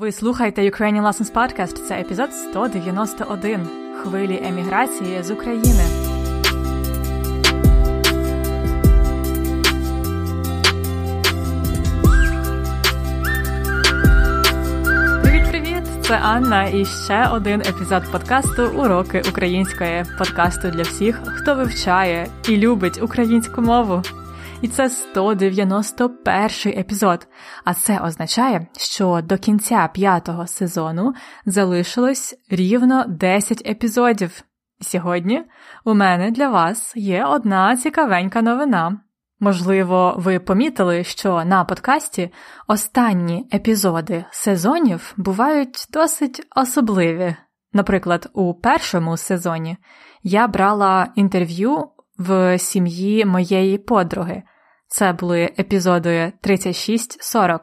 Ви слухаєте Ukrainian Lessons Podcast. Це епізод 191 хвилі еміграції з України. Привіт-привіт! Це Анна і ще один епізод подкасту Уроки української подкасту для всіх, хто вивчає і любить українську мову. І це 191 епізод. А це означає, що до кінця п'ятого сезону залишилось рівно 10 епізодів. Сьогодні у мене для вас є одна цікавенька новина. Можливо, ви помітили, що на подкасті останні епізоди сезонів бувають досить особливі. Наприклад, у першому сезоні я брала інтерв'ю в сім'ї моєї подруги. Це були епізоди 36-40.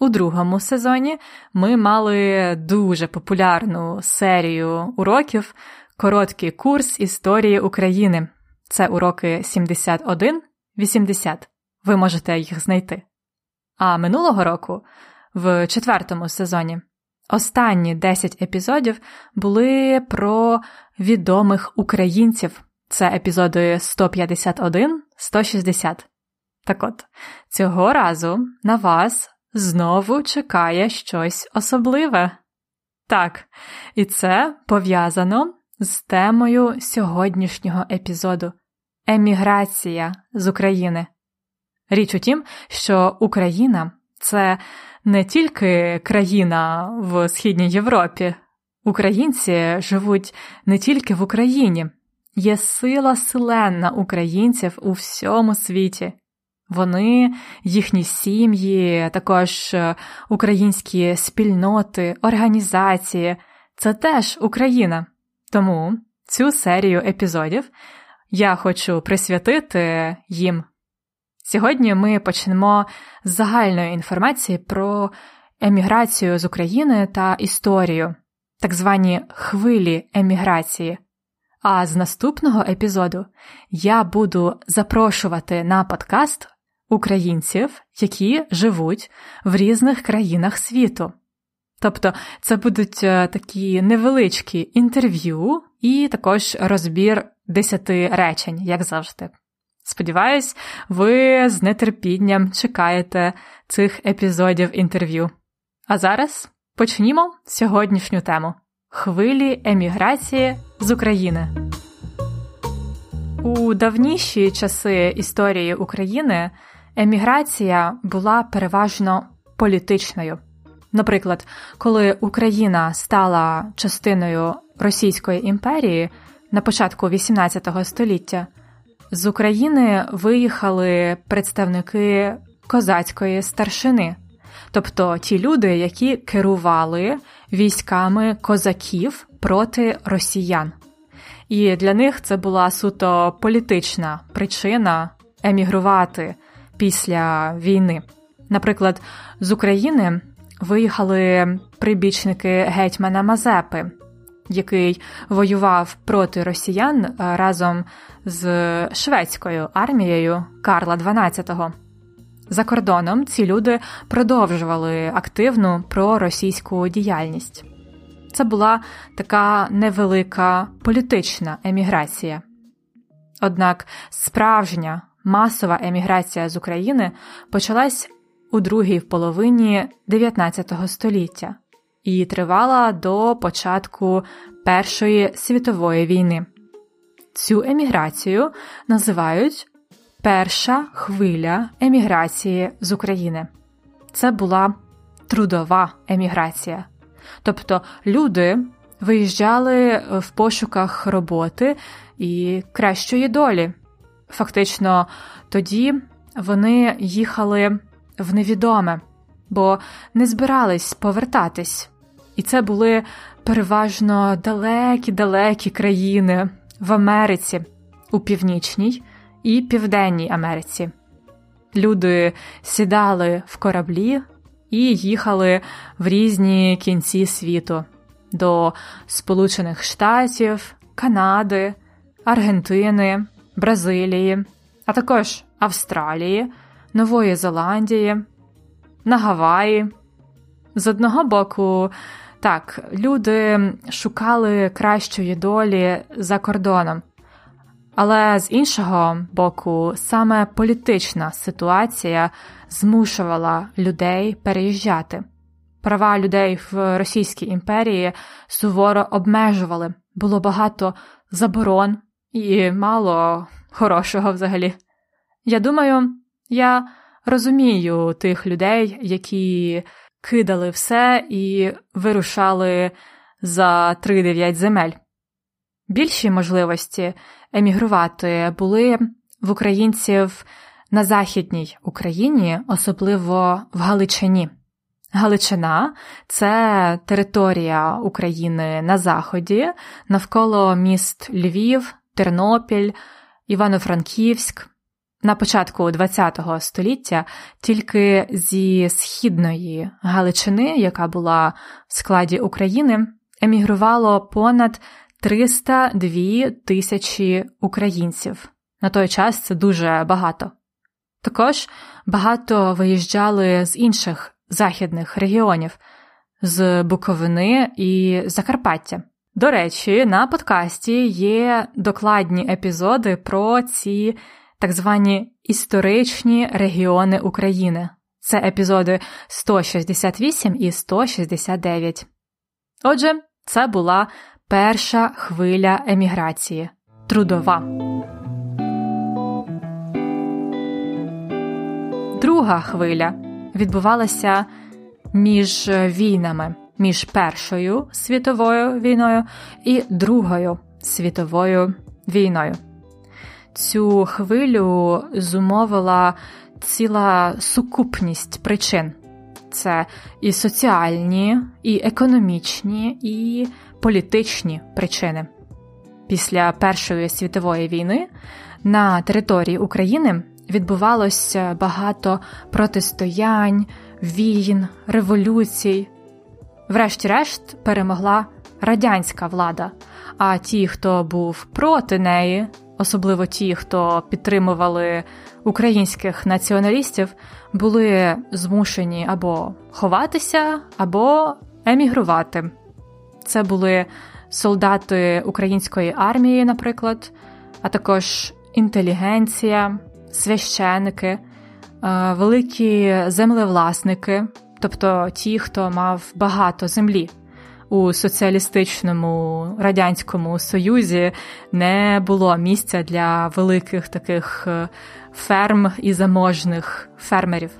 У другому сезоні ми мали дуже популярну серію уроків Короткий курс історії України. Це уроки 71-80. Ви можете їх знайти. А минулого року, в четвертому сезоні, останні 10 епізодів були про відомих українців. Це епізоди 151-160. Так от, цього разу на вас знову чекає щось особливе. Так, і це пов'язано з темою сьогоднішнього епізоду Еміграція з України. Річ у тім, що Україна це не тільки країна в Східній Європі, українці живуть не тільки в Україні, є сила селенна українців у всьому світі. Вони, їхні сім'ї, також е, українські спільноти, організації це теж Україна. Тому цю серію епізодів я хочу присвятити їм. Сьогодні ми почнемо з загальної інформації про еміграцію з України та історію, так звані хвилі еміграції. А з наступного епізоду я буду запрошувати на подкаст українців, які живуть в різних країнах світу. Тобто це будуть е, такі невеличкі інтерв'ю і також розбір десяти речень, як завжди. Сподіваюсь, ви з нетерпінням чекаєте цих епізодів інтерв'ю. А зараз почнімо сьогоднішню тему хвилі еміграції з України. У давніші часи історії України еміграція була переважно політичною. Наприклад, коли Україна стала частиною Російської імперії на початку XVIII століття, з України виїхали представники козацької старшини, тобто ті люди, які керували військами козаків проти росіян. І для них це була суто політична причина емігрувати після війни. Наприклад, з України виїхали прибічники гетьмана Мазепи, який воював проти росіян разом з шведською армією Карла XII. За кордоном ці люди продовжували активну проросійську діяльність. Це була така невелика політична еміграція. Однак справжня масова еміграція з України почалась у другій половині 19 століття і тривала до початку Першої світової війни. Цю еміграцію називають Перша хвиля еміграції з України. Це була трудова еміграція. Тобто люди виїжджали в пошуках роботи і кращої долі. Фактично, тоді вони їхали в невідоме, бо не збирались повертатись. І це були переважно далекі-далекі країни в Америці, у Північній і Південній Америці. Люди сідали в кораблі і їхали в різні кінці світу до Сполучених Штатів, Канади, Аргентини, Бразилії, а також Австралії, Нової Зеландії, на Гаваї, З одного боку, так, люди шукали кращої долі за кордоном, але з іншого боку, саме політична ситуація змушувала людей переїжджати. Права людей в Російській імперії суворо обмежували, було багато заборон і мало хорошого взагалі. Я думаю, я розумію тих людей, які кидали все і вирушали за 3-9 земель. Більші можливості емігрувати були в українців на Західній Україні, особливо в Галичині. Галичина це територія України на Заході, навколо міст Львів, Тернопіль, Івано-Франківськ. На початку ХХ століття тільки зі східної Галичини, яка була в складі України, емігрувало понад 302 тисячі українців. На той час це дуже багато. Також багато виїжджали з інших західних регіонів, з Буковини і Закарпаття. До речі, на подкасті є докладні епізоди про ці так звані історичні регіони України. Це епізоди 168 і 169. Отже, це була перша хвиля еміграції трудова. Друга хвиля відбувалася між війнами, між Першою світовою війною і Другою світовою війною. Цю хвилю зумовила ціла сукупність причин. Це і соціальні, і економічні, і політичні причини. Після Першої світової війни на території України відбувалося багато протистоянь, війн, революцій. Врешті-решт перемогла радянська влада, а ті, хто був проти неї, особливо ті, хто підтримували українських націоналістів, були змушені або ховатися, або емігрувати. Це були солдати української армії, наприклад, а також інтелігенція, священики, е, великі землевласники, тобто ті, хто мав багато землі. У соціалістичному радянському союзі не було місця для великих таких е, ферм і заможних фермерів.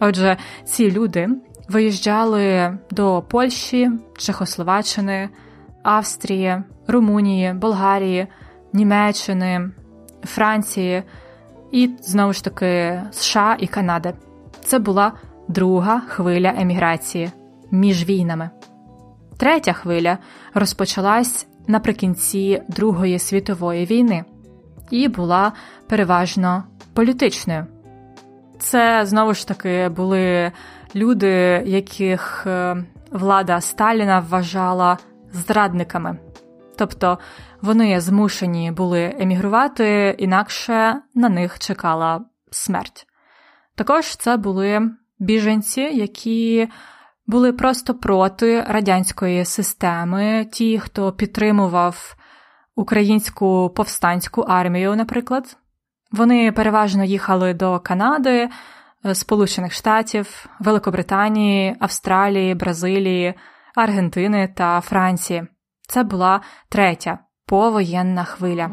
Отже, ці люди виїжджали до Польщі, Чехословаччини, Австрії, Румунії, Болгарії, Німеччини, Франції і знову ж таки США і Канади. Це була друга хвиля еміграції між війнами. Третя хвиля розпочалась наприкінці Другої світової війни і була переважно політичною. Це знову ж таки були люди, яких е, влада Сталіна вважала зрадниками. Тобто вони змушені були емігрувати, інакше на них чекала смерть. Також це були біженці, які були просто проти радянської системи, ті, хто підтримував українську повстанську армію, наприклад. Вони переважно їхали до Канади, Сполучених Штатів, Великобританії, Австралії, Бразилії, Аргентини та Франції. Це була третя повоєнна хвиля.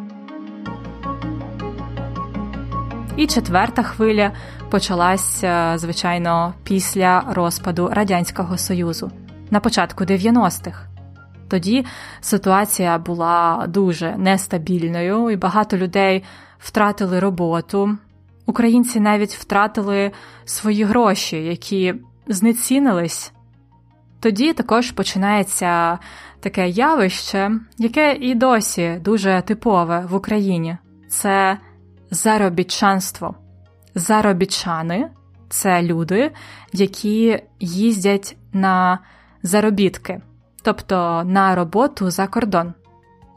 І четверта хвиля почалася, звичайно, після розпаду Радянського Союзу на початку 90-х. Тоді ситуація була дуже нестабільною, і багато людей втратили роботу. Українці навіть втратили свої гроші, які знецінились. Тоді також починається таке явище, яке і досі дуже типове в Україні це заробітчанство. Заробітчани це люди, які їздять на заробітки, тобто на роботу за кордон.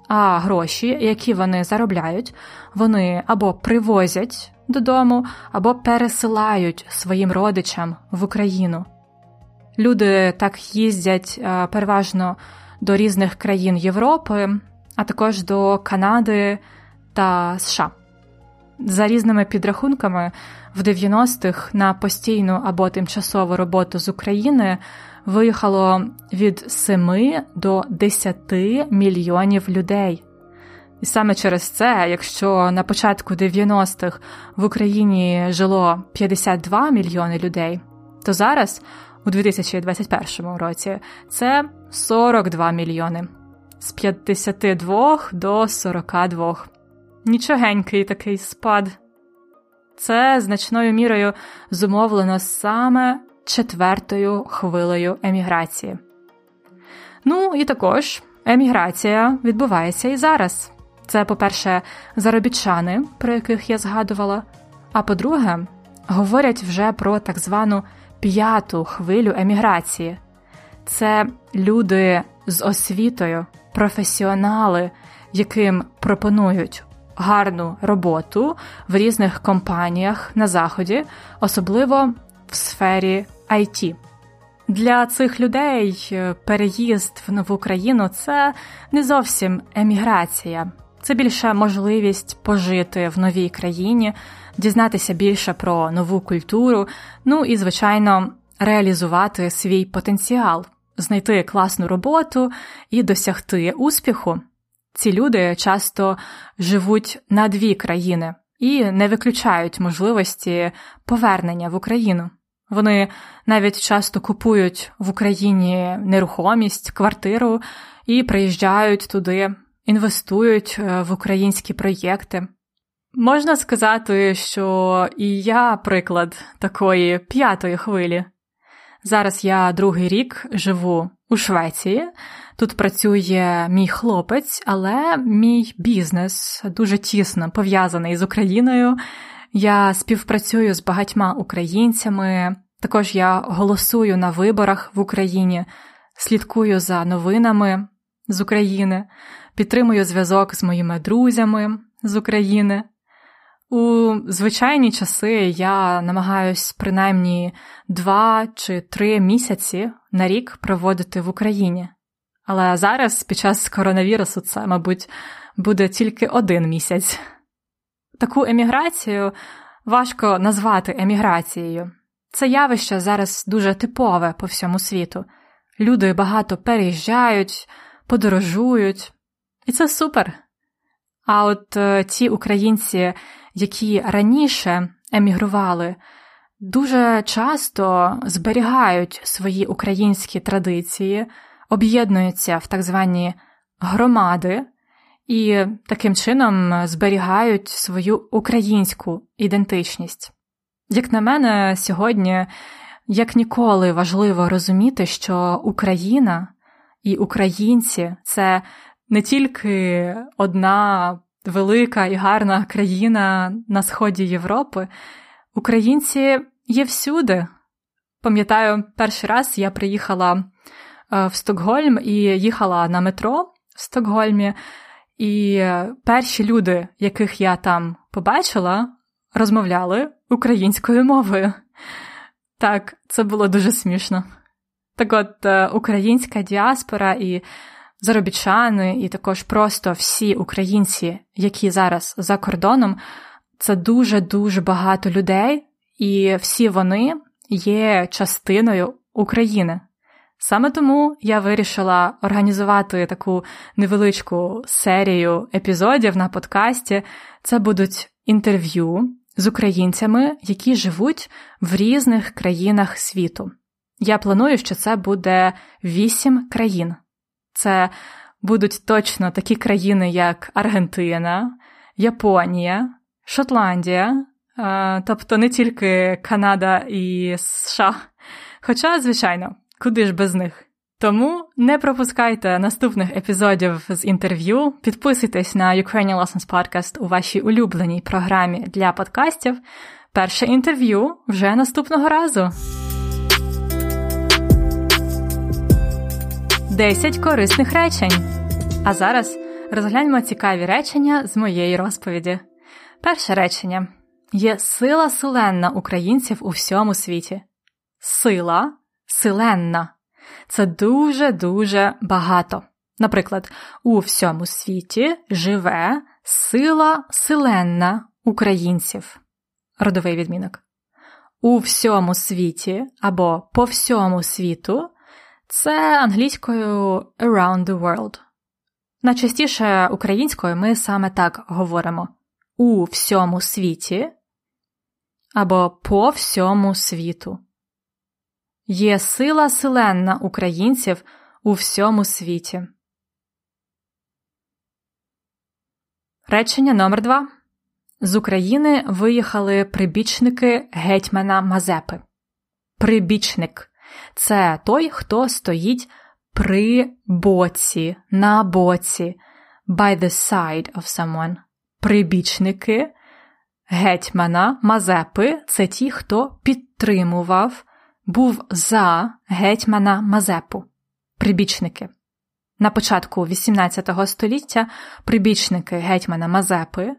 А гроші, які вони заробляють, вони або привозять додому, або пересилають своїм родичам в Україну. Люди так їздять е, переважно до різних країн Європи, а також до Канади та США. За різними підрахунками, в 90-х на постійну або тимчасову роботу з України виїхало від 7 до 10 мільйонів людей. І саме через це, якщо на початку 90-х в Україні жило 52 мільйони людей, то зараз, у 2021 році, це 42 мільйони з 52 до 42. Нічогенький такий спад. Це значною мірою зумовлено саме четвертою хвилею еміграції. Ну і також еміграція відбувається і зараз. Це, по-перше, заробітчани, про яких я згадувала. А по-друге, говорять вже про так звану п'яту хвилю еміграції. Це люди з освітою, професіонали, яким пропонують гарну роботу в різних компаніях на заході, особливо в сфері IT. Для цих людей е, переїзд в нову країну це не зовсім еміграція, це більше можливість пожити в новій країні, дізнатися більше про нову культуру, ну і, звичайно, реалізувати свій потенціал, знайти класну роботу і досягти успіху. Ці люди часто живуть на дві країни і не виключають можливості повернення в Україну. Вони навіть часто купують в Україні нерухомість, квартиру і приїжджають туди, інвестують е, в українські проєкти. Можна сказати, що і я приклад такої п'ятої хвилі. Зараз я другий рік живу у Швеції. Тут працює мій хлопець, але мій бізнес дуже тісно пов'язаний з Україною. Я співпрацюю з багатьма українцями. Також я голосую на виборах в Україні, слідкую за новинами з України, підтримую зв'язок з моїми друзями з України. У звичайні часи я намагаюсь принаймні два чи три місяці на рік проводити в Україні. Але зараз, під час коронавірусу, це, мабуть, буде тільки один місяць. Таку еміграцію важко назвати еміграцією. Це явище зараз дуже типове по всьому світу. Люди багато переїжджають, подорожують, і це супер. А от е, ті українці, які раніше емігрували, дуже часто зберігають свої українські традиції, об'єднуються в так звані громади і таким чином зберігають свою українську ідентичність. Як на мене, сьогодні як ніколи важливо розуміти, що Україна і українці це не тільки одна велика і гарна країна на сході Європи, українці є всюди. Пам'ятаю, перший раз я приїхала е, в Стокгольм і їхала на метро в Стокгольмі, і перші люди, яких я там побачила, розмовляли українською мовою. Так, це було дуже смішно. Так от е, українська діаспора і заробітчани, і також просто всі українці, які зараз за кордоном, це дуже-дуже багато людей, і всі вони є частиною України. Саме тому я вирішила організувати таку невеличку серію епізодів на подкасті. Це будуть інтерв'ю з українцями, які живуть в різних країнах світу. Я планую, що це буде вісім країн. Це будуть точно такі країни, як Аргентина, Японія, Шотландія, тобто не тільки Канада і США. Хоча, звичайно, куди ж без них. Тому не пропускайте наступних епізодів з інтерв'ю, підписуйтесь на Ukrainian Lessons Podcast у вашій улюбленій програмі для подкастів. Перше інтерв'ю вже наступного разу. 10 корисних речень. А зараз розгляньмо цікаві речення з моєї розповіді. Перше речення є сила селенна українців у всьому світі. Сила силенна. Це дуже-дуже багато. Наприклад, у всьому світі живе сила силенна українців. Родовий відмінок. У всьому світі або по всьому світу це англійською around the world. Найчастіше українською ми саме так говоримо у всьому світі або по всьому світу. Є сила силенна українців у всьому світі. Речення номер 2 З України виїхали прибічники гетьмана Мазепи. Прибічник це той, хто стоїть при боці, на боці, by the side of someone. Прибічники гетьмана Мазепи це ті, хто підтримував, був за гетьмана Мазепу. Прибічники. На початку XVIII століття прибічники гетьмана Мазепи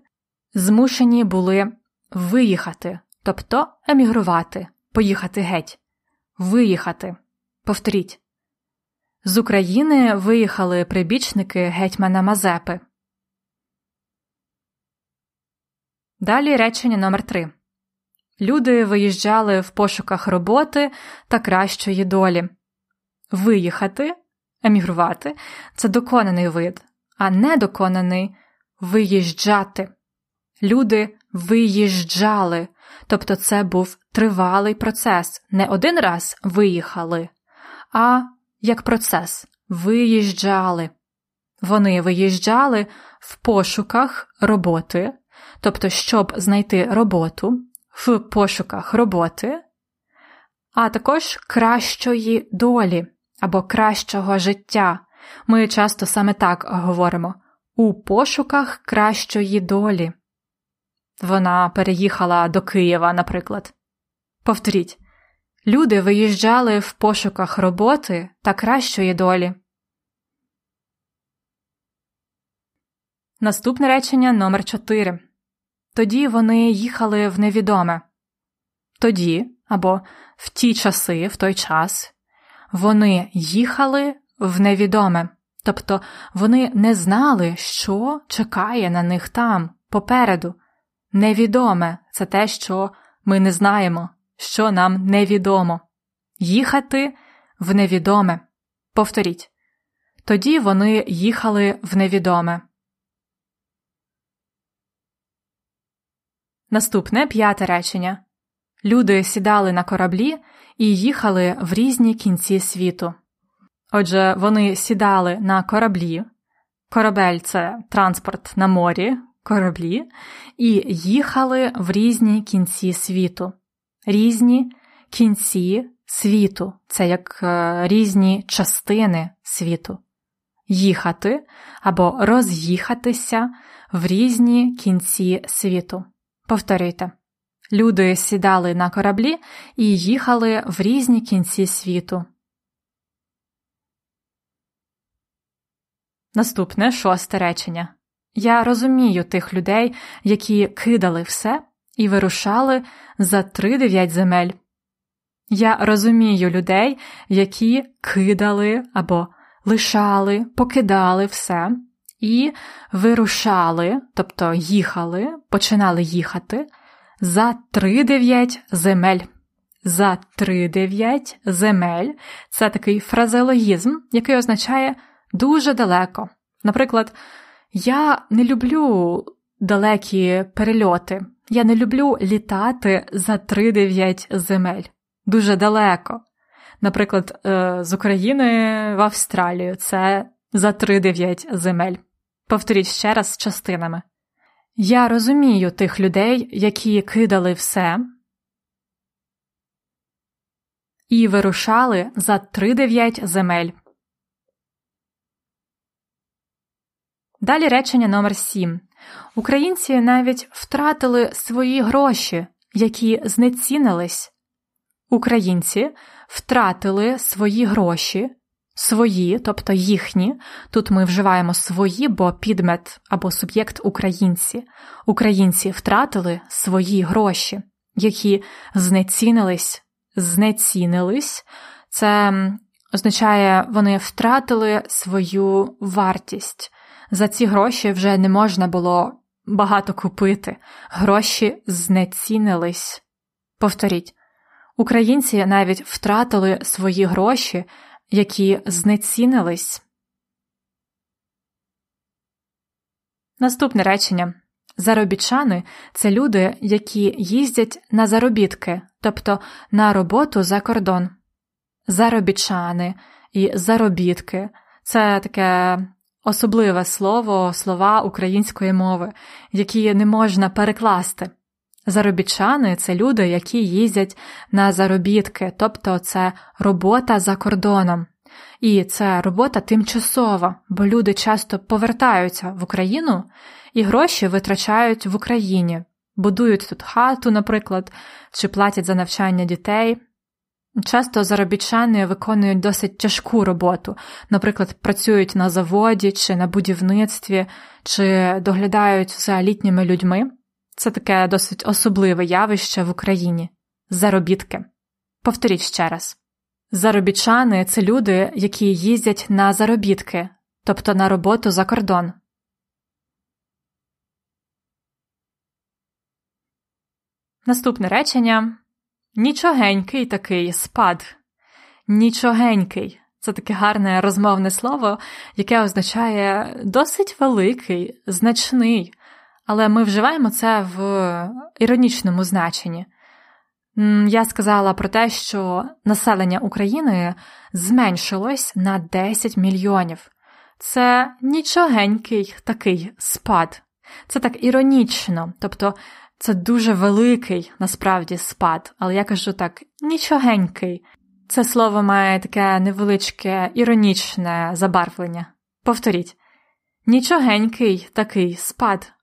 змушені були виїхати, тобто емігрувати, поїхати геть, виїхати. Повторіть. З України виїхали прибічники гетьмана Мазепи. Далі речення номер 3 Люди виїжджали в пошуках роботи та кращої долі. Виїхати, емігрувати це доконаний вид, а недоконаний виїжджати. Люди виїжджали, тобто це був тривалий процес. Не один раз виїхали, а як процес виїжджали. Вони виїжджали в пошуках роботи, тобто, щоб знайти роботу в пошуках роботи, а також кращої долі або кращого життя. Ми часто саме так говоримо у пошуках кращої долі. Вона переїхала до Києва, наприклад. Повторіть, люди виїжджали в пошуках роботи та кращої долі. Наступне речення номер 4 Тоді вони їхали в невідоме. Тоді або в ті часи, в той час, вони їхали в невідоме, тобто вони не знали, що чекає на них там, попереду. Невідоме це те, що ми не знаємо, що нам невідомо. Їхати в невідоме. Повторіть. Тоді вони їхали в невідоме. Наступне п'яте речення. Люди сідали на кораблі і їхали в різні кінці світу. Отже, вони сідали на кораблі. Корабель це транспорт на морі, кораблі, і їхали в різні кінці світу. Різні кінці світу це як е, різні частини світу. Їхати або роз'їхатися в різні кінці світу. Повторюйте. Люди сідали на кораблі і їхали в різні кінці світу. Наступне шосте речення. Я розумію тих людей, які кидали все і вирушали за три дев'ять земель. Я розумію людей, які кидали або лишали, покидали все і вирушали, тобто їхали, починали їхати за три дев'ять земель. За три дев'ять земель це такий фразеологізм, який означає дуже далеко. Наприклад, я не люблю далекі перельоти, я не люблю літати за три дев'ять земель. Дуже далеко. Наприклад, е, з України в Австралію це за три дев'ять земель. Повторіть ще раз частинами. Я розумію тих людей, які кидали все і вирушали за три дев'ять земель. Далі речення номер 7. Українці навіть втратили свої гроші, які знецінились. Українці втратили свої гроші, свої, тобто їхні. Тут ми вживаємо свої, бо підмет або суб'єкт українці. Українці втратили свої гроші, які знецінились, знецінились. Це означає, вони втратили свою вартість. За ці гроші вже не можна було багато купити, гроші знецінились. Повторіть, українці навіть втратили свої гроші, які знецінились. Наступне речення. Заробітчани це люди, які їздять на заробітки, тобто на роботу за кордон. Заробітчани і заробітки це таке особливе слово, слова української мови, які не можна перекласти. Заробітчани це люди, які їздять на заробітки, тобто це робота за кордоном. І це робота тимчасова, бо люди часто повертаються в Україну і гроші витрачають в Україні, будують тут хату, наприклад, чи платять за навчання дітей. Часто заробітчани виконують досить тяжку роботу, наприклад, працюють на заводі чи на будівництві, чи доглядають за літніми людьми. Це таке досить особливе явище в Україні заробітки. Повторіть ще раз. Заробітчани це люди, які їздять на заробітки, тобто на роботу за кордон. Наступне речення нічогенький такий спад. Нічогенький це таке гарне розмовне слово, яке означає досить великий, значний, але ми вживаємо це в іронічному значенні. Я сказала про те, що населення України зменшилось на 10 мільйонів. Це нічогенький такий спад. Це так іронічно, тобто це дуже великий насправді спад, але я кажу так, нічогенький. Це слово має таке невеличке іронічне забарвлення. Повторіть нічогенький такий спад.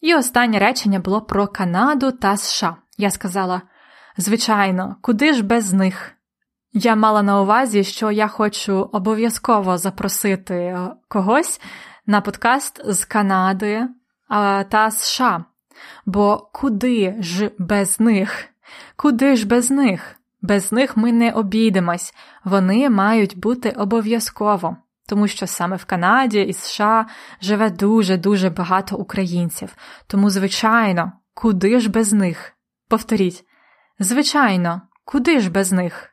І останнє речення було про Канаду та США. Я сказала звичайно, куди ж без них? Я мала на увазі, що я хочу обов'язково запросити когось на подкаст з Канади та США. Бо куди ж без них? Куди ж без них? Без них ми не обійдемось, вони мають бути обов'язково тому що саме в Канаді і США живе дуже-дуже багато українців. Тому, звичайно, куди ж без них? Повторіть, звичайно, куди ж без них?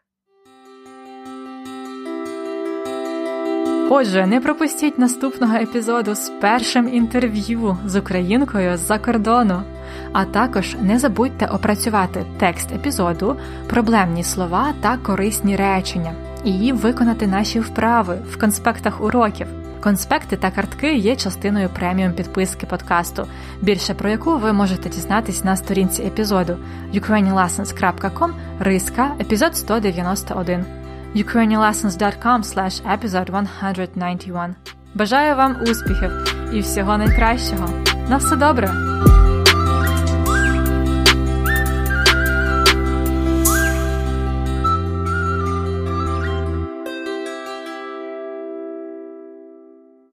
Отже, не пропустіть наступного епізоду з першим інтерв'ю з українкою з-за кордону. А також не забудьте опрацювати текст епізоду, проблемні слова та корисні речення і виконати наші вправи в конспектах уроків. Конспекти та картки є частиною преміум підписки подкасту, більше про яку ви можете дізнатись на сторінці епізоду ukrainianlessons.com риска епізод 191 ukrainianlessons.com slash episode 191 Бажаю вам успіхів і всього найкращого! На все добре!